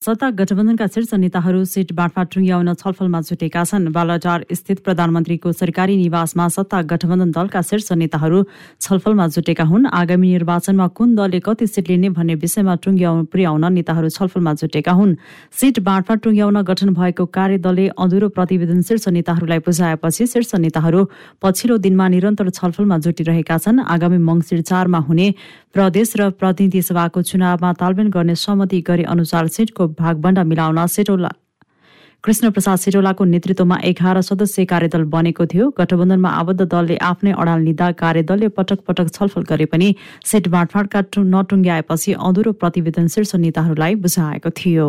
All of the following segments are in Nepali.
सत्ता गठबन्धनका शीर्ष नेताहरू सिट बाँडफाँड टुङ्ग्याउन छलफलमा जुटेका छन्। बालाटार स्थित प्रधानमन्त्रीको सरकारी निवासमा सत्ता गठबन्धन दलका शीर्ष नेताहरू छलफलमा जुटेका हुन्। आगामी निर्वाचनमा कुन दलले कति सिट लिने भन्ने विषयमा टुङ्ग्याउ पुर्याउन नेताहरू छलफलमा जुटेका हुन्। सिट बाँडफाँड टुङ्ग्याउन गठन भएको कार्यदलले अधुरो प्रतिवेदन शीर्ष नेताहरूलाई बुझाएपछि शीर्ष नेताहरू पछिल्लो दिनमा निरन्तर छलफलमा जुटिरहेका छन्। आगामी मङ्सिर चारमा हुने प्रदेश र प्रतिनिधि सभाको चुनावमा तालमेल गर्ने सहमति गरे अनुसार सिटको भागबण्डा मिलाउन सेटोला। कृष्ण प्रसाद सेटोलाको नेतृत्वमा एघार सदस्यीय कार्यदल बनेको थियो। गठबन्धनमा आबद्ध दलले आफ्नै अडाल लिँदा कार्यदलले पटक पटक छलफल गरे पनि सेट बाँडफाँडका नटुङ्ग्याएपछि अधुरो प्रतिवेदन शीर्ष नेताहरूलाई बुझाएको थियो।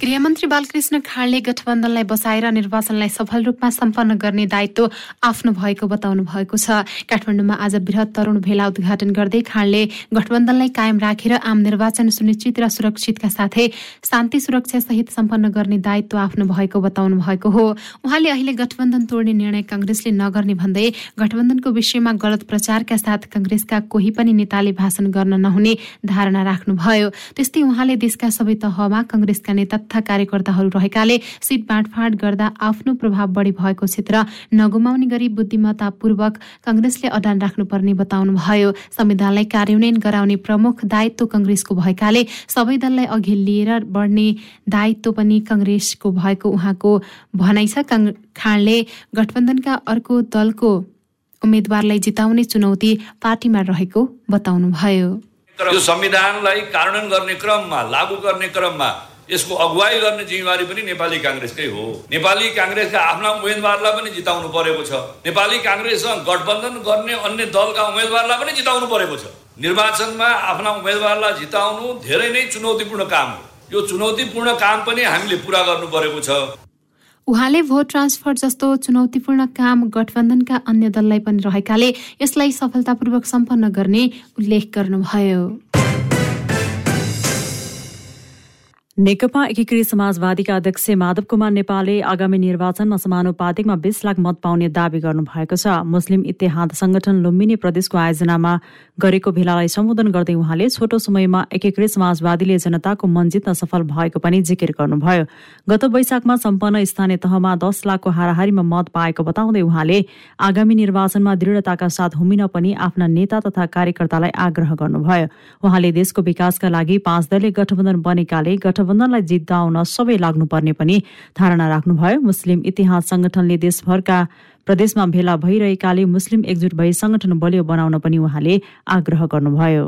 गृहमन्त्री बालकृष्ण खाँडले गठबन्धनलाई बसाएर निर्वाचनलाई सफल रूपमा सम्पन्न गर्ने दायित्व आफ्नो भएको बताउनु भएको छ। काठमाडौँमा आज वृहत तरुण भेला उद्घाटन गर्दै खाँडले गठबन्धनलाई कायम राखेर आम निर्वाचन सुनिश्चित र सुरक्षितका साथै शान्ति सुरक्षा सहित सम्पन्न गर्ने दायित्व आफ्नो भएको बताउनु भएको हो। उहाँले अहिले गठबन्धन तोड्ने निर्णय काङ्ग्रेसले नगर्ने भन्दै गठबन्धनको विषयमा गलत प्रचारका साथ काङ्ग्रेसका कोही पनि नेताले भाषण गर्न नहुने धारणा राख्नुभयो। त्यस्तै उहाँले देशका सबै तहमा काङ्ग्रेसका नेता तथा कार्यकर्ताहरू रहेकाले सिट बाँडफाँड गर्दा आफ्नो प्रभाव बढी भएको क्षेत्र नगुमाउने गरी बुद्धिमत्तापूर्वक काङ्ग्रेसले अडान राख्नुपर्ने बताउनुभयो। संविधानलाई कार्यान्वयन गराउने प्रमुख दायित्व काङ्ग्रेसको भएकाले सबै दललाई अघि लिएर बढ्ने दायित्व पनि काङ्ग्रेसको भएको उहाँको भनाइ छ। खाँडले गठबन्धनका अर्को दलको उम्मेद्वारलाई जिताउने चुनौती पार्टीमा रहेको बताउनुभयो। यो संविधानलाई कार्यान्वयन गर्ने क्रममा लागू गर्ने क्रममा यसको अगुवाई गर्ने जिम्मेवारी पनि नेपाली काङ्ग्रेसकै हो। नेपाली काङ्ग्रेसका आफ्ना उम्मेदवारलाई पनि जिताउनु परेको छ। नेपाली काङ्ग्रेससँग गठबन्धन गर्ने अन्य दलका उम्मेदवारलाई पनि जिताउनु परेको छ। निर्वाचनमा आफ्ना उम्मेदवारलाई जिताउनु धेरै नै चुनौतीपूर्ण काम हो। यो चुनौतीपूर्ण काम पनि हामीले पुरा गर्नु परेको छ। उहाँले भोट ट्रान्सफर जस्तो चुनौतीपूर्ण काम गठबन्धनका अन्य दललाई पनि रहेकाले यसलाई सफलतापूर्वक सम्पन्न गर्ने उल्लेख गर्नुभयो। नेकपा एकीकृत समाजवादीका अध्यक्ष माधव कुमार नेपालले आगामी निर्वाचनमा समानुपातिकमा बीस लाख मत पाउने दावी गर्नुभएको छ। मुस्लिम इतिहाद संगठन लुम्बिनी प्रदेशको आयोजनामा गरेको भेलालाई सम्बोधन गर्दै उहाँले छोटो समयमा एकीकृत समाजवादीले जनताको मन जित्न सफल भएको पनि जिकिर गर्नुभयो। गत वैशाखमा सम्पन्न स्थानीय तहमा दस लाखको हाराहारीमा मत पाएको बताउँदै उहाँले आगामी निर्वाचनमा दृढताका साथ हुमिन पनि आफ्ना नेता तथा कार्यकर्तालाई आग्रह गर्नुभयो। उहाँले देशको विकासका लागि पाँच दलीय गठबन्धन बनेकाले गठबन्धन गठबन्धनलाई जिताउन सबै लाग्नुपर्ने पनि धारणा राख्नुभयो। मुस्लिम इतिहास संगठनले देशभरका प्रदेशमा भेला भइरहेकाले मुस्लिम एकजुट भई संगठन बलियो बनाउन पनि उहाँले आग्रह गर्नुभयो।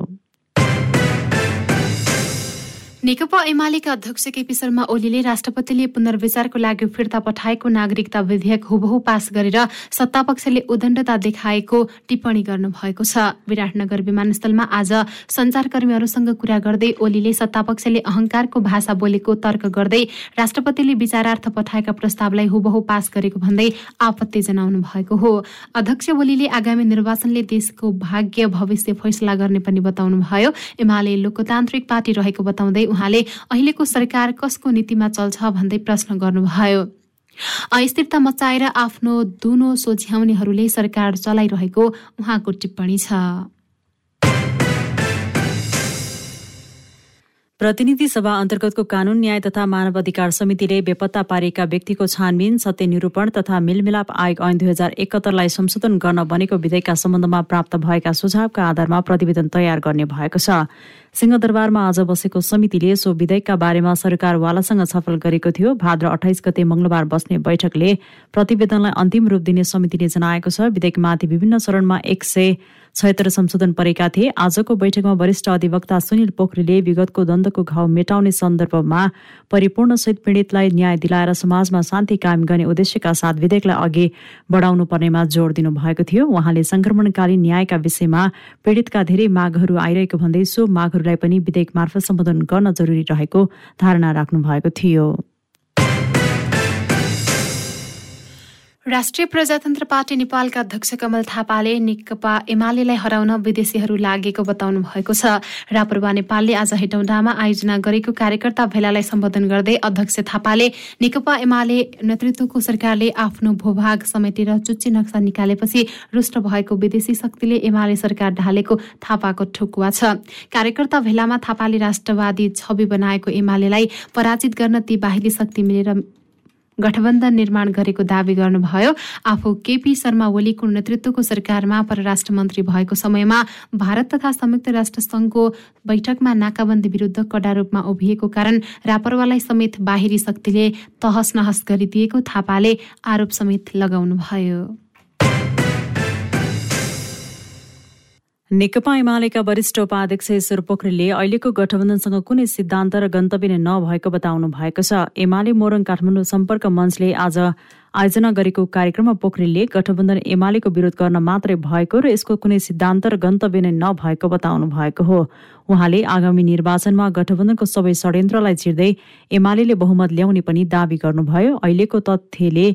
नेकपा एमालेका अध्यक्ष केपी शर्मा ओलीले राष्ट्रपतिले पुनर्विचारको लागि फिर्ता पठाएको नागरिकता विधेयक हुबहु पास गरेर सत्तापक्षले उदण्डता देखाएको टिप्पणी गर्नुभएको छ। विराटनगर विमानस्थलमा आज संचारकर्मीहरूसँग कुरा गर्दै ओलीले सत्तापक्षले अहंकारको भाषा बोलेको तर्क गर्दै राष्ट्रपतिले विचारार्थ पठाएका प्रस्तावलाई हुबहु पास गरेको भन्दै आपत्ति जनाउनु भएको हो। अध्यक्ष ओलीले आगामी निर्वाचनले देशको भाग्य भविष्य फैसला गर्ने पनि बताउनुभयो। एमाले लोकतान्त्रिक पार्टी रहेको बताउँदै उहाँले अहिलेको सरकार कसको नीतिमा चल्छ भन्दै प्रश्न गर्नुभयो। अस्थिरता मचाएर आफ्नो दुनो सोझ्याउनेहरूले सरकार चलाइरहेको उहाँको टिप्पणी छ। प्रतिनिधि सभा अन्तर्गतको कानून न्याय तथा मानव अधिकार समितिले बेपत्ता पारिएका व्यक्तिको छानबिन सत्य निरूपण तथा मेलमिलाप आयोग ऐन दुई हजार एकहत्तरलाई संशोधन गर्न बनेको विधेयकका सम्बन्धमा प्राप्त भएका सुझावका आधारमा प्रतिवेदन तयार गर्ने भएको छ। सिंहदरबारमा आज बसेको समितिले सो विधेयकका बारेमा सरकारवालासँग छलफल गरेको थियो। भाद्र अठाइस गते मंगलबार बस्ने बैठकले प्रतिवेदनलाई अन्तिम रूप दिने समितिले जनाएको छ। विधेयकमाथि विभिन्न चरणमा एक सय छयत्तर संशोधन परेका थिए। आजको बैठकमा वरिष्ठ अधिवक्ता सुनिल पोखरेलले विगतको द्वन्द्वको घाउ मेटाउने सन्दर्भमा परिपूर्ण सहित पीडितलाई न्याय दिलाएर समाजमा शान्ति कायम गर्ने उद्देश्यका साथ विधेयकलाई अघि बढाउनु पर्नेमा जोड़ दिनु भएको थियो। उहाँले संक्रमणकालीन न्यायका विषयमा पीडितका धेरै मागहरू आइरहेको भन्दै सो मागहरूलाई पनि विधेयक मार्फत सम्बोधन गर्न जरुरी रहेको धारणा राख्नु भएको थियो। राष्ट्रिय प्रजातन्त्र पार्टी नेपालका अध्यक्ष कमल थापाले नेकपा एमालेलाई हराउन विदेशीहरू लागेको बताउनु भएको छ। रापरवा नेपालले आज हेटौँडामा आयोजना गरेको कार्यकर्ता भेलालाई सम्बोधन गर्दै अध्यक्ष थापाले नेकपा एमाले नेतृत्वको सरकारले आफ्नो भूभाग समेटेर चुच्ची नक्सा निकालेपछि रुष्ट भएको विदेशी शक्तिले एमाले सरकार ढालेको थापाको ठोकुवा छ। कार्यकर्ता भेलामा थापाले राष्ट्रवादी छवि बनाएको एमालेलाई पराजित गर्न ती बाहिरी शक्ति मिलेर गठबन्धन निर्माण गरेको दावी गर्नुभयो। आफू केपी शर्मा ओलीको नेतृत्वको सरकारमा परराष्ट्र मन्त्री भएको समयमा भारत तथा संयुक्त राष्ट्र संघको बैठकमा नाकाबन्दी विरुद्ध कडा रूपमा उभिएको कारण रापरवालाई समेत बाहिरी शक्तिले तहस नहस गरिदिएको थापाले आरोप समेत लगाउनुभयो। नेकपा एमालेका वरिष्ठ उपाध्यक्ष ईश्वर पोखरेलले अहिलेको गठबन्धनसँग कुनै सिद्धान्त र गन्तव्य नै नभएको बताउनु भएको छ। एमाले मोरङ काठमाडौँ सम्पर्क मञ्चले आज आयोजना गरेको कार्यक्रममा पोखरेलले गठबन्धन एमालेको विरोध गर्न मात्रै भएको र यसको कुनै सिद्धान्त र गन्तव्य नै नभएको बताउनु भएको हो। उहाँले आगामी निर्वाचनमा गठबन्धनको सबै षड्यन्त्रलाई चिर्दै एमाले बहुमत ल्याउने पनि दावी गर्नुभयो। अहिलेको तथ्यले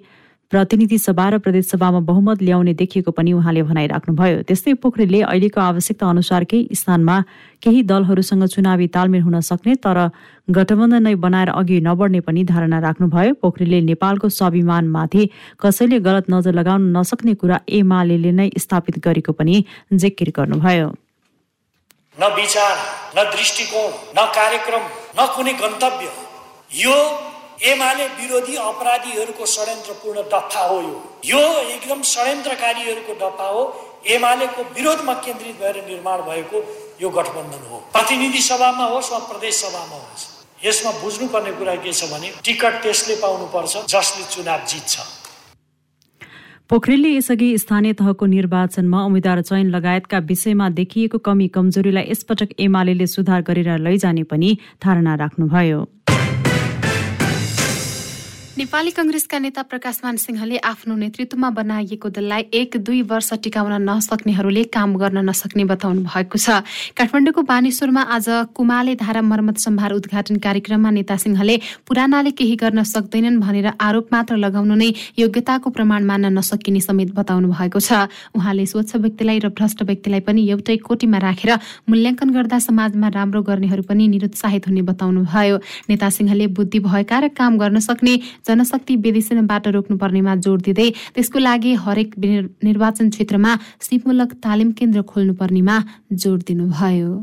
प्रतिनिधि सभा र प्रदेशसभामा बहुमत ल्याउने देखिएको पनि उहाँले भनाइराख्नुभयो। त्यस्तै पोखरेलले अहिलेको आवश्यकता अनुसारकै स्थानमा केही दलहरूसँग चुनावी तालमेल हुन सक्ने तर गठबन्धन नै बनाएर अघि नबढ्ने पनि धारणा राख्नुभयो। पोखरेलले नेपालको स्वाभिमानमाथि कसैले गलत नजर लगाउन नसक्ने कुरा एमाले नै स्थापित गरेको पनि जिकिर गर्नुभयो। न विचार न दृष्टिकोण न कार्यक्रम न कुनै गन्तव्य। यो एमाले विरोधी अपराधीहरूको षड्यन्त्रपूर्ण डफा हो यो। यो एकदम षड्यन्त्रकारीहरूको डफा हो। एमालेको विरोधमा केन्द्रित भएर निर्माण भएको यो गठबन्धन हो। प्रतिनिधि सभामा होस् वा प्रदेश सभामा होस् यसमा बुझ्नुपर्ने कुरा के छ भने टिकट त्यसले पाउनुपर्छ जसले चुनाव जित्छ। पोखरेलले यसअघि स्थानीय तहको निर्वाचनमा उम्मेद्वार चयन लगायतका विषयमा देखिएको कमी कमजोरीलाई यसपटक एमाले सुधार गरेर लैजाने पनि धारणा राख्नुभयो। नेपाली कंग्रेसका नेता प्रकाशमान सिंहले आफ्नो नेतृत्वमा बनाइएको दललाई एक दुई वर्ष टिकाउन नसक्नेहरूले काम गर्न नसक्ने बताउनु भएको छ। काठमाडौँको बानेश्वरमा आज कुमाले धारा मर्मत सम्भार उद्घाटन कार्यक्रममा नेता सिंहले पुरानाले केही गर्न सक्दैनन् भनेर आरोप मात्र लगाउनु नै योग्यताको प्रमाण मान्न नसकिने समेत बताउनु भएको छ। उहाँले स्वच्छ व्यक्तिलाई र भ्रष्ट व्यक्तिलाई पनि एउटै कोटीमा राखेर मूल्याङ्कन गर्दा समाजमा राम्रो गर्नेहरू पनि निरुत्साहित हुने बताउनु भयो नेता सिंहले बुद्धि भएका र काम गर्न सक्ने जनशक्ति विदेशनबाट रोक्नुपर्नेमा जोड दिँदै त्यसको लागि हरेक निर्वाचन क्षेत्रमा सिपमूलक तालिम केन्द्र खोल्नुपर्नेमा जोड दिनुभयो।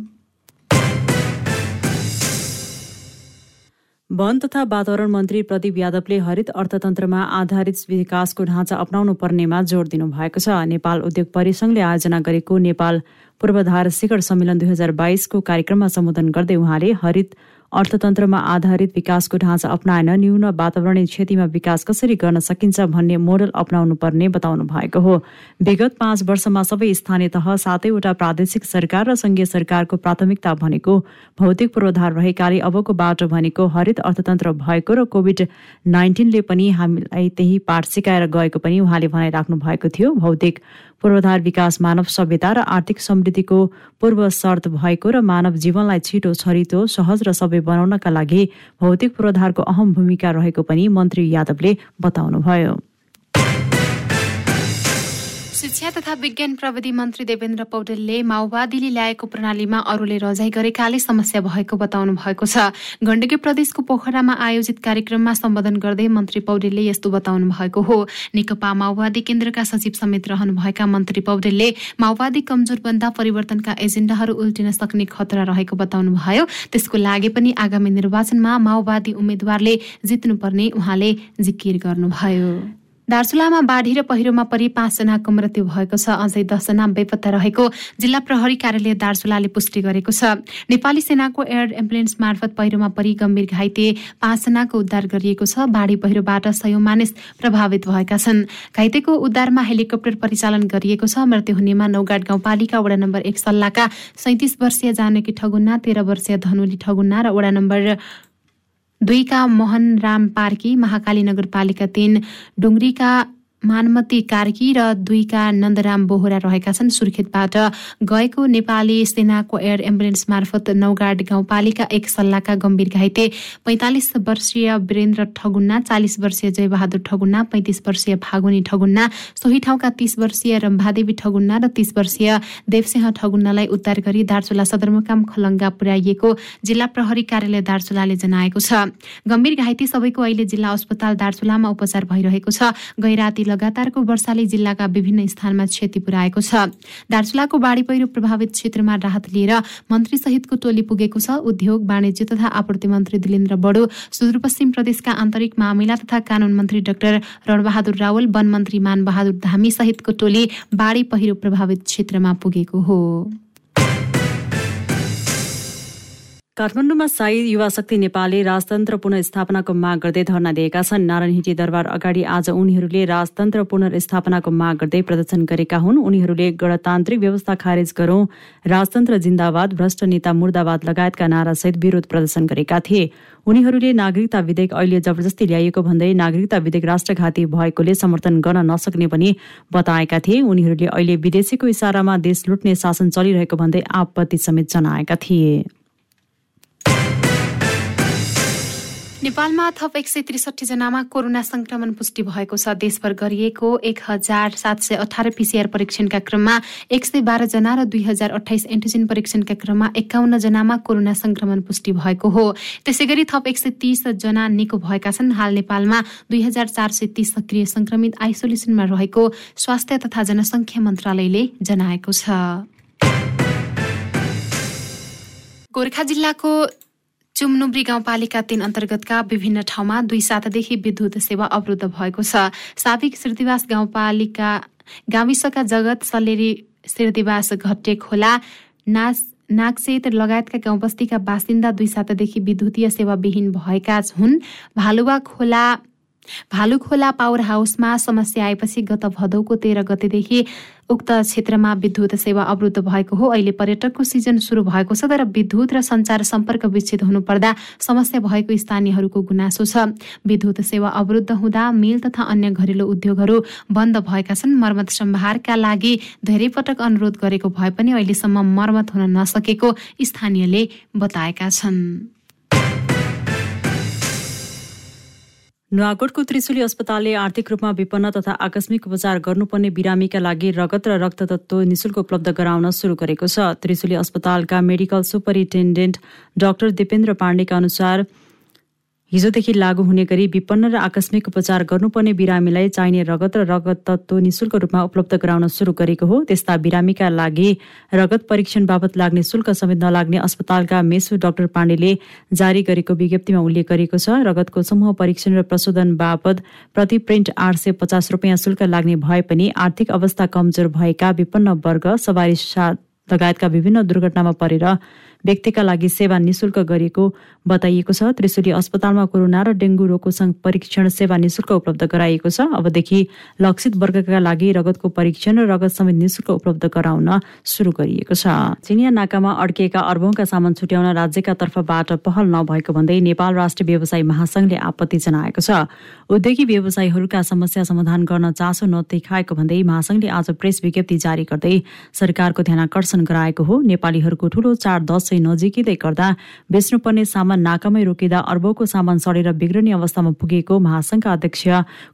वन तथा वातावरण मन्त्री प्रदीप यादवले हरित अर्थतन्त्रमा आधारित विकासको ढाँचा अप्नाउनु पर्नेमा जोड दिनुभएको छ। नेपाल उद्योग परिसंघले आयोजना गरेको नेपाल पूर्वाधार शिखर सम्मेलन दुई हजार बाइसको कार्यक्रममा सम्बोधन गर्दै उहाँले हरित अर्थतन्त्रमा आधारित विकासको ढाँचा अप्नाएन न्यून वातावरणीय क्षतिमा विकास कसरी गर्न सकिन्छ भन्ने मोडल अप्नाउनु पर्ने बताउनु भएको हो। विगत पाँच वर्षमा सबै स्थानीय तह सातैवटा प्रादेशिक सरकार र संघीय सरकारको प्राथमिकता भनेको भौतिक पूर्वाधार रहेकाले अबको बाटो भनेको हरित अर्थतन्त्र भएको र कोभिड नाइन्टिनले पनि हामीलाई त्यही पाठ सिकाएर गएको पनि उहाँले भनाइराख्नु भएको थियो। भौतिक पूर्वाधार विकास मानव सभ्यता र आर्थिक समृद्धिको पूर्व शर्त भएको र मानव जीवनलाई छिटो छरितो सहज र सबै बनाउनका लागि भौतिक पूर्वाधारको अहम भूमिका रहेको पनि मन्त्री यादवले बताउनुभयो। शिक्षा तथा विज्ञान प्रविधि मन्त्री देवेन्द्र पौडेलले माओवादीले ल्याएको प्रणालीमा अरूले रजाई गरेकाले समस्या भएको बताउनु भएको छ। गण्डकी प्रदेशको पोखरामा आयोजित कार्यक्रममा सम्बोधन गर्दै मन्त्री पौडेलले यस्तो बताउनु भएको हो। नेकपा माओवादी केन्द्रका सचिव समेत रहनुभएका मन्त्री पौडेलले माओवादी कमजोर बन्दा परिवर्तनका एजेण्डाहरू उल्टिन सक्ने खतरा रहेको बताउनु भयो। त्यसको लागि पनि आगामी निर्वाचनमा माओवादी उम्मेद्वारले जित्नुपर्ने उहाँले जिकिर गर्नुभयो। दार्चुलामा बाढी र पहिरोमा परि पाँचजनाको मृत्यु भएको छ। अझै दसजना बेपत्ता रहेको जिल्ला प्रहरी कार्यालय दार्चुलाले पुष्टि गरेको छ। नेपाली सेनाको एयर एम्बुलेन्स मार्फत पहिरोमा परि गम्भीर घाइते पाँचजनाको उद्धार गरिएको छ। बाढी पहिरोबाट सयौं मानिस प्रभावित भएका छन्। घाइतेको उद्धारमा हेलिकप्टर परिचालन गरिएको छ। मृत्यु हुनेमा नौगाड गाउँपालिका वडा नम्बर एक सल्लाहका सैतिस वर्षीय जानकी ठगुन्ना तेह्र वर्षीय धनुली ठगुन्ना र वडा नम्बर दुईका मोहन राम पार्की महाकाली नगरपालिका तीन डुङ्ग्रीका मानमती कार्की र दुईका नन्दराम बोहरा रहेका छन्। सुर्खेतबाट गएको नेपाली सेनाको एयर एम्बुलेन्स मार्फत नौगाड गाउँपालिका एक सल्लाहका गम्भीर घाइते पैँतालिस वर्षीय वीरेन्द्र ठगुन्ना चालिस वर्षीय जयबहादुर ठगुन्ना पैँतिस वर्षीय फागुनी ठगुन्ना सोही ठाउँका तीस वर्षीय रम्भादेवी ठगुन्ना र तीस वर्षीय देवसिंह ठगुन्नालाई उद्धार गरी दार्चुला सदरमुकाम खलङ्गा पुर्याइएको जिल्ला प्रहरी कार्यालय दार्चुलाले जनाएको छ। गम्भीर घाइते सबैको अहिले जिल्ला अस्पताल दार्चुलामा उपचार भइरहेको छ। गैराती लगातारको वर्षाले जिल्लाका विभिन्न स्थानमा क्षति पुर्याएको छ। दार्चुलाको बाढी पहिरो प्रभावित क्षेत्रमा राहत लिएर मन्त्री सहितको टोली पुगेको छ। उद्योग वाणिज्य तथा आपूर्ति मन्त्री दिलेन्द्र बडो सुदूरपश्चिम प्रदेशका आन्तरिक मामिला तथा कानून मन्त्री डाक्टर रणबहादुर रावल वन मन्त्री मानबहादुर धामी सहितको टोली बाढी पहिरो प्रभावित क्षेत्रमा पुगेको हो। काठमाडौँमा साई युवा शक्ति नेपालले राजतन्त्र पुनर्स्थापनाको माग गर्दै धरना दिएका छन्। नारायण दरबार अगाडि आज उनीहरूले राजतन्त्र पुनर्स्थापनाको माग गर्दै प्रदर्शन गरेका हुन्। उनीहरूले गणतान्त्रिक व्यवस्था खारेज गरौं राजतन्त्र जिन्दाबाद भ्रष्ट नेता मुर्दाबाद लगायतका नारासहित विरोध प्रदर्शन गरेका थिए। उनीहरूले नागरिकता विधेयक अहिले जबरजस्ती ल्याइएको भन्दै नागरिकता विधेयक राष्ट्रघाती भएकोले समर्थन गर्न नसक्ने पनि बताएका थिए। उनीहरूले अहिले विदेशीको इसारामा देश लुट्ने शासन चलिरहेको भन्दै आपत्ति समेत जनाएका थिए। नेपालमा थप एक सय त्रिसठी जनामा कोरोना संक्रमण पुष्टि भएको छ। देशभर गरिएको एक हजार सात सय अठार पिसिआर परीक्षणका क्रममा एक सय बाह्र जना र दुई हजार अठाइस एन्टिजेन परीक्षणका क्रममा एकाउन्न जनामा कोरोना संक्रमण पुष्टि भएको हो। त्यसै गरी थप एक सय तीस जना निको भएका छन्। हाल नेपालमा दुई हजार चार सय तीस सक्रिय संक्रमित आइसोलेसनमा रहेको स्वास्थ्य तथा जनसङ्ख्या मन्त्रालयले जनाएको छ। गोर्खा जिल्लाको चुमनुब्री गाउँपालिका तीन अन्तर्गतका विभिन्न ठाउँमा दुई सातादेखि विद्युत सेवा अवरुद्ध भएको छ। साविक श्रीतिवास गाउँपालिका गाविसका जगत सल्लेरी श्रीतिवास घट्टे खोला नास नागसेत लगायतका गाउँबस्तीका बासिन्दा दुई सातादेखि विद्युतीय सेवाविहीन भएका हुन् भालुवा खोला भालु खोला पावर हाउसमा समस्या आएपछि गत भदौको तेह्र गतेदेखि उक्त क्षेत्रमा विद्युत सेवा अवरुद्ध भएको हो। अहिले पर्यटकको सिजन सुरु भएको छ तर विद्युत र सञ्चार सम्पर्क विच्छेद हुनुपर्दा समस्या भएको स्थानीयहरूको गुनासो छ। विद्युत सेवा अवरुद्ध हुँदा मिल तथा अन्य घरेलु उद्योगहरू बन्द भएका छन्। मर्मत सम्भारका लागि धेरै पटक अनुरोध गरेको भए पनि अहिलेसम्म मर्मत हुन नसकेको स्थानीयले बताएका छन्। नुवाकोटको त्रिशुली अस्पतालले आर्थिक रूपमा विपन्न तथा आकस्मिक उपचार गर्नुपर्ने बिरामीका लागि रगत र रक्ततत्व निशुल्क उपलब्ध गराउन शुरू गरेको छ। त्रिशुली अस्पतालका मेडिकल सुपरिन्टेन्डेन्ट डाक्टर दिपेन्द्र पाण्डेका अनुसार हिजोदेखि लागू हुने गरी विपन्न र आकस्मिक उपचार गर्नुपर्ने बिरामीलाई चाहिने रगत र रगत तत्व निशुल्क रूपमा उपलब्ध गराउन सुरु गरेको हो। त्यस्ता बिरामीका लागि रगत परीक्षण बापत लाग्ने शुल्क समेत नलाग्ने अस्पतालका मेसु डाक्टर पाण्डेले जारी गरेको विज्ञप्तिमा उल्लेख गरेको छ रगतको समूह परीक्षण र प्रशोधन बापत प्रति प्रिन्ट आठ सय पचास रुपियाँ शुल्क लाग्ने भए पनि आर्थिक अवस्था कमजोर भएका विपन्न वर्ग सवारी लगायतका विभिन्न दुर्घटनामा परेर व्यक्तिका लागि सेवा निशुल्क गरिएको बताइएको छ। त्रिशुली अस्पतालमा कोरोना र डेङ्गु रोगको परीक्षण सेवा निशुल्क उपलब्ध गराइएको छ। अबदेखि लक्षित वर्गका लागि रगतको परीक्षण र रगत समेत निशुल्क उपलब्ध गराउन सुरु गरिएको छ। चिनिया नाकामा अड्किएका अर्बौंका सामान छुट्याउन राज्यका तर्फबाट पहल नभएको भन्दै नेपाल राष्ट्रिय व्यवसायी महासंघले आपत्ति जनाएको छ। उद्योगी व्यवसायीहरूका समस्या समाधान गर्न चासो नदेखाएको भन्दै महासंघले आज प्रेस विज्ञप्ति जारी गर्दै सरकारको ध्यान आकर्षण गराएको हो। नेपालीहरूको ठूलो चाड दश दशैं नजिकिँदै गर्दा बेच्नुपर्ने सामान नाकामै रोकिँदा अर्बौंको सामान सडेर बिग्रने अवस्थामा पुगेको महासंघका अध्यक्ष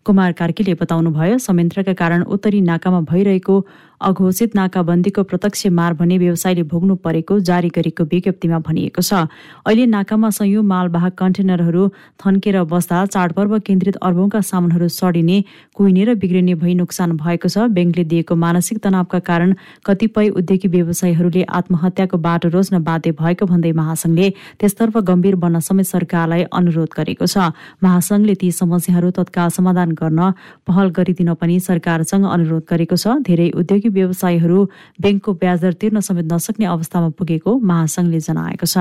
कुमार कार्कीले बताउनुभयो संयन्त्रका कारण उत्तरी नाकामा भइरहेको अघोषित नाकाबन्दीको प्रत्यक्ष मार भने व्यवसायले भोग्नु परेको जारी गरेको विज्ञप्तिमा भनिएको छ। अहिले नाकामा सयौं मालवाहक कन्टेनरहरू थन्केर बस्दा चाडपर्व केन्द्रित अर्बौंका सामानहरू सडिने कुहिने र बिग्रिने भई नोक्सान भएको छ। ब्याङ्कले दिएको मानसिक तनावका कारण कतिपय उद्योगी व्यवसायीहरूले आत्महत्याको बाटो रोज्न बाध्य भएको भन्दै महासंघले त्यसतर्फ गम्भीर बन्न समेत सरकारलाई अनुरोध गरेको छ। महासंघले ती समस्याहरू तत्काल समाधान गर्न पहल गरिदिन पनि सरकारसँग अनुरोध गरेको छ। धेरै उद्योगी व्यवसायीहरू ब्याङ्कको ब्याजदर तिर्न समेत नसक्ने अवस्थामा पुगेको महासंघले जनाएको छ।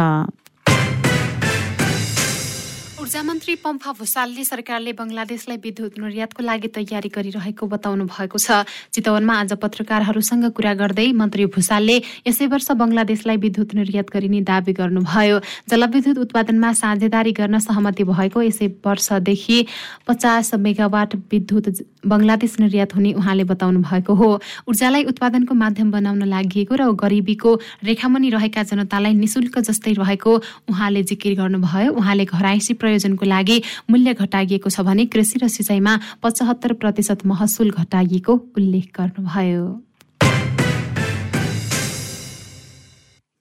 ऊर्जा मन्त्री पम्फा भूषालले सरकारले बङ्गलादेशलाई विद्युत निर्यातको लागि तयारी गरिरहेको बताउनु भएको छ। चितवनमा आज पत्रकारहरूसँग कुरा गर्दै मन्त्री भूषालले यसै वर्ष बङ्गलादेशलाई विद्युत निर्यात गरिने दावी गर्नुभयो। जलविद्युत उत्पादनमा साझेदारी गर्न सहमति भएको यसै वर्षदेखि पचास मेगावाट विद्युत बङ्गलादेश निर्यात हुने उहाँले बताउनु भएको हो। ऊर्जालाई उत्पादनको माध्यम बनाउन लागि र गरिबीको रेखामुनि रहेका जनतालाई निशुल्क जस्तै रहेको उहाँले जिकिर गर्नुभयो। उहाँले घराइसी प्रयोजनको लागि मूल्य घटाइएको छ भने कृषि र सिँचाइमा पचहत्तर प्रतिशत महसुल घटाइएको उल्लेख गर्नुभयो।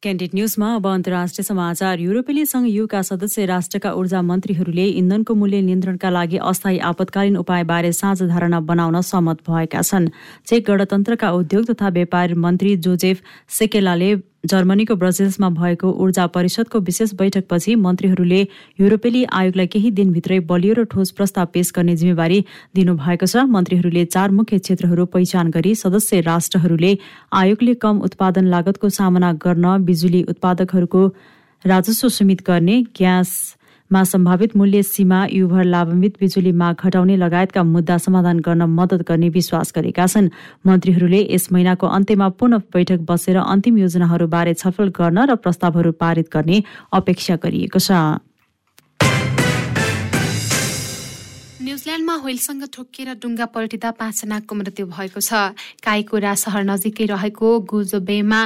क्यान्डिड न्युजमा अब अन्तर्राष्ट्रिय समाचार। युरोपेली संघ युका सदस्य राष्ट्रका ऊर्जा मन्त्रीहरूले इन्धनको मूल्य नियन्त्रणका लागि अस्थायी आपतकालीन उपायबारे साझा धारणा बनाउन सहमत भएका छन्। चेक गणतन्त्रका उद्योग तथा व्यापार मन्त्री जोजेफ सेकेलाले जर्मनीको ब्रजेल्समा भएको ऊर्जा परिषदको विशेष बैठकपछि मन्त्रीहरूले युरोपेली आयोगलाई केही दिनभित्रै बलियो र ठोस प्रस्ताव पेश गर्ने जिम्मेवारी दिनुभएको छ। मन्त्रीहरूले चार मुख्य क्षेत्रहरू पहिचान गरी सदस्य राष्ट्रहरूले आयोगले कम उत्पादन लागतको सामना गर्न बिजुली उत्पादकहरूको राजस्व सीमित गर्ने ग्यास मा सम्भावित मूल्य सीमा युभर लाभान्वित बिजुली माग घटाउने लगायतका मुद्दा समाधान गर्न मद्दत गर्ने विश्वास गरेका छन्। मन्त्रीहरूले यस महिनाको अन्त्यमा पुनः बैठक बसेर अन्तिम योजनाहरूबारे छलफल गर्न र प्रस्तावहरू पारित गर्ने अपेक्षा गरिएको छ। न्युजिल्यान्डमा होइलसँग ठोकिएर डुङ्गा पल्टिँदा पाँचजनाको मृत्यु भएको छ। काइकोरा सहर नजिकै रहेको गुजोबेमा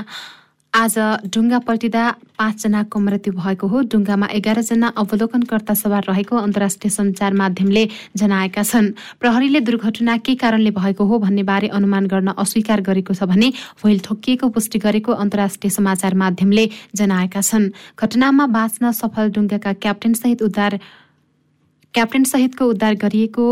आज ढुङ्गा पल्टिँदा पाँचजनाको मृत्यु भएको हो। ढुङ्गामा एघारजना अवलोकनकर्ता सवार रहेको अन्तर्राष्ट्रिय सञ्चार माध्यमले जनाएका छन्। प्रहरीले दुर्घटना के कारणले भएको हो भन्ने बारे अनुमान गर्न अस्वीकार गरेको छ भने व्हेल ठोकिएको पुष्टि गरेको अन्तर्राष्ट्रिय समाचार माध्यमले जनाएका छन्। घटनामा बाँच्न सफल ढुङ्गाका क्याप्टेनसहित उद्धार क्याप्टेन सहितको उद्धार गरिएको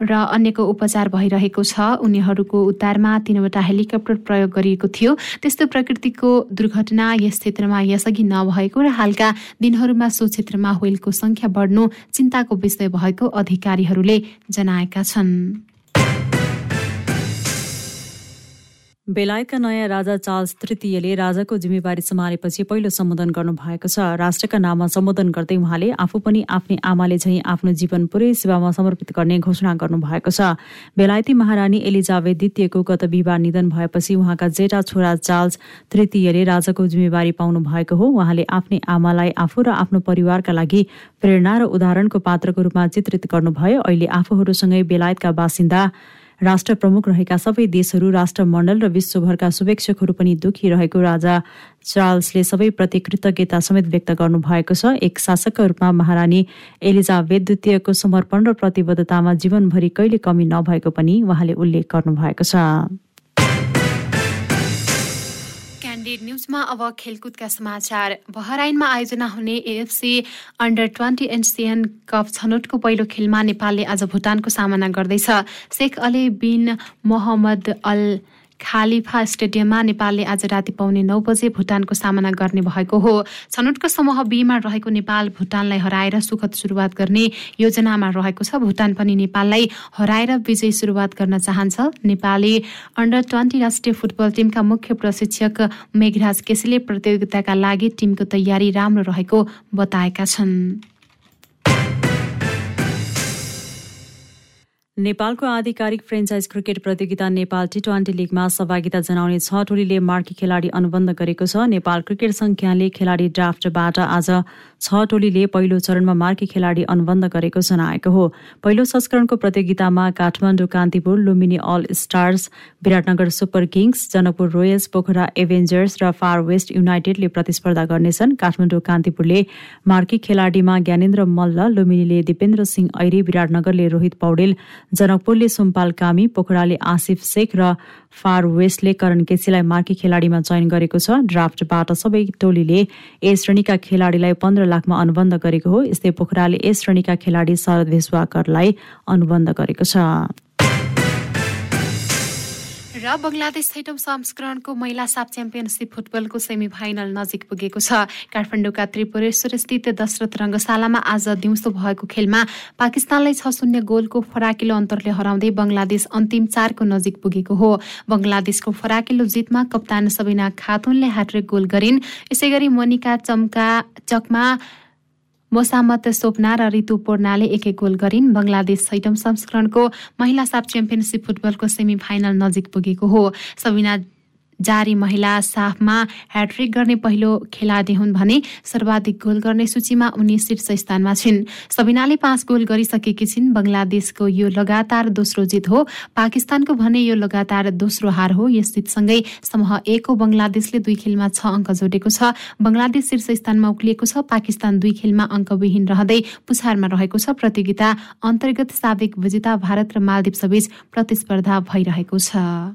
र अन्यको उपचार भइरहेको छ। उनीहरूको उद्धारमा तीनवटा हेलिकप्टर प्रयोग गरिएको थियो। त्यस्तो प्रकृतिको दुर्घटना यस क्षेत्रमा यसअघि नभएको र हालका दिनहरूमा सो क्षेत्रमा व्हेलको संख्या बढ्नु चिन्ताको विषय भएको अधिकारीहरूले जनाएका छन्। बेलायतका नयाँ राजा चार्ल्स तृतीयले राजाको जिम्मेवारी सम्हालेपछि पहिलो सम्बोधन गर्नुभएको छ। राष्ट्रका नाममा सम्बोधन गर्दै उहाँले आफू पनि आफ्नै आमाले झैँ आफ्नो जीवन पुरै सेवामा समर्पित गर्ने घोषणा गर्नुभएको छ। बेलायती महारानी एलिजाबेथ द्वितीयको गत बिहिबार निधन भएपछि उहाँका जेठा छोरा चार्ल्स तृतीयले राजाको जिम्मेवारी पाउनु भएको हो। उहाँले आफ्नै आमालाई आफू र आफ्नो परिवारका लागि प्रेरणा र उदाहरणको पात्रको रूपमा चित्रित गर्नुभयो। अहिले आफूहरूसँगै बेलायतका बासिन्दा राष्ट्र प्रमुख रहेका सबै देशहरू राष्ट्रमण्डल र विश्वभरका शुभेच्छकहरू पनि दुखी रहेको राजा चार्ल्सले सबैप्रति कृतज्ञता समेत व्यक्त गर्नुभएको छ। एक शासकका रूपमा महारानी एलिजाबेथ द्वितीयको समर्पण र प्रतिबद्धतामा जीवनभरि कहिले कमी नभएको पनि उहाँले उल्लेख गर्नुभएको छ। क्यान्डिड न्युजमा अब खेलकुदका समाचार बहराइनमा आयोजना हुने AFC under twenty Asian cup छनौटको पहिलो खेलमा नेपालले आज भुटानको सामना गर्दैछ। Sheikh Ali bin Mohammed Al Khalifa स्टेडियममा नेपालले आज राति पाउने नौ बजे भुटानको सामना गर्ने भएको हो। छनौटको समूह बीमा रहेको नेपाल भुटानलाई हराएर सुखद सुरुवात गर्ने योजनामा रहेको छ। भुटान पनि नेपाललाई हराएर विजय सुरुवात गर्न चाहन्छ। नेपाली अन्डर ट्वेन्टी राष्ट्रिय फुटबल टिमका मुख्य प्रशिक्षक मेघराज केसीले प्रतियोगिताका लागि टिमको तयारी राम्रो रहेको बताएका छन्। नेपालको आधिकारिक फ्रेन्चाइज क्रिकेट प्रतियोगिता नेपाल टी ट्वेन्टी लिगमा सहभागिता जनाउने छ टोलीले मार्की खेलाडी अनुबन्ध गरेको छ। नेपाल क्रिकेट संख्याले खेलाडी ड्राफ्टबाट आज छ टोलीले पहिलो चरणमा मार्की खेलाडी अनुबन्ध गरेको जनाएको हो। पहिलो संस्करणको प्रतियोगितामा Kathmandu Kantipur Lumbini All Stars Biratnagar Super Kings Janakpur Royals Pokhara Avengers र फार वेस्ट युनाइटेडले प्रतिस्पर्धा गर्नेछन्। काठमाडौँ कान्तिपुरले मार्की खेलाडीमा ज्ञानेन्द्र मल्ल लुम्बिनीले दिपेन्द्र सिंह ऐरी विराटनगरले रोहित पौडेल जनकपुरले सुम्पाल कामी पोखराले आसिफ शेख र फार वेस्टले करण केसीलाई मार्की खेलाडीमा चयन गरेको छ। ड्राफ्टबाट सबै टोलीले ए श्रेणीका खेलाडीलाई पन्ध्र लाखमा अनुबन्ध गरेको हो। यस्तै पोखराले ए श्रेणीका खेलाडी शरद भेसवाकरलाई अनुबन्ध गरेको छ। र बङ्गलादेश छैटौँ संस्करणको महिला साप च्याम्पियनसिप फुटबलको सेमी फाइनल नजिक पुगेको छ। काठमाडौँका त्रिपुरेश्वर स्थित दशरथ रङ्गशालामा आज दिउँसो भएको खेलमा पाकिस्तानलाई छ शून्य गोलको फराकिलो अन्तरले हराउँदै बङ्गलादेश अन्तिम चारको नजिक पुगेको हो। बङ्गलादेशको फराकिलो जितमा कप्तान सबिना खातुनले ह्याट्रिक गोल गरिन्। यसै गरी मोनिका चम्का चकमा मोसामत सोपना र ऋतु पोर्नाले एक एक गोल गरिन्। बङ्गलादेश छैटौँ संस्करणको महिला साप च्याम्पियनसिप फुटबलको सेमी फाइनल नजिक पुगेको हो। सबिना जारी महिला साफमा ह्याट्रिक गर्ने पहिलो खेलाडी हुन् भने सर्वाधिक गोल गर्ने सूचीमा उनी शीर्ष स्थानमा छिन्। सबिनाले पाँच गोल गरिसकेकी छिन्। बंगलादेशको यो लगातार दोस्रो जित हो। पाकिस्तानको भने यो लगातार दोस्रो हार हो। यस जितसँगै समूह एकको बंगलादेशले दुई खेलमा छ अङ्क जोडेको छ। बंगलादेश शीर्ष स्थानमा उक्लिएको छ। पाकिस्तान दुई खेलमा अङ्कविहीन रहँदै पुछारमा रहेको छ। प्रतियोगिता अन्तर्गत साबिक विजेता भारत र मालदिप्सबीच प्रतिस्पर्धा भइरहेको छ।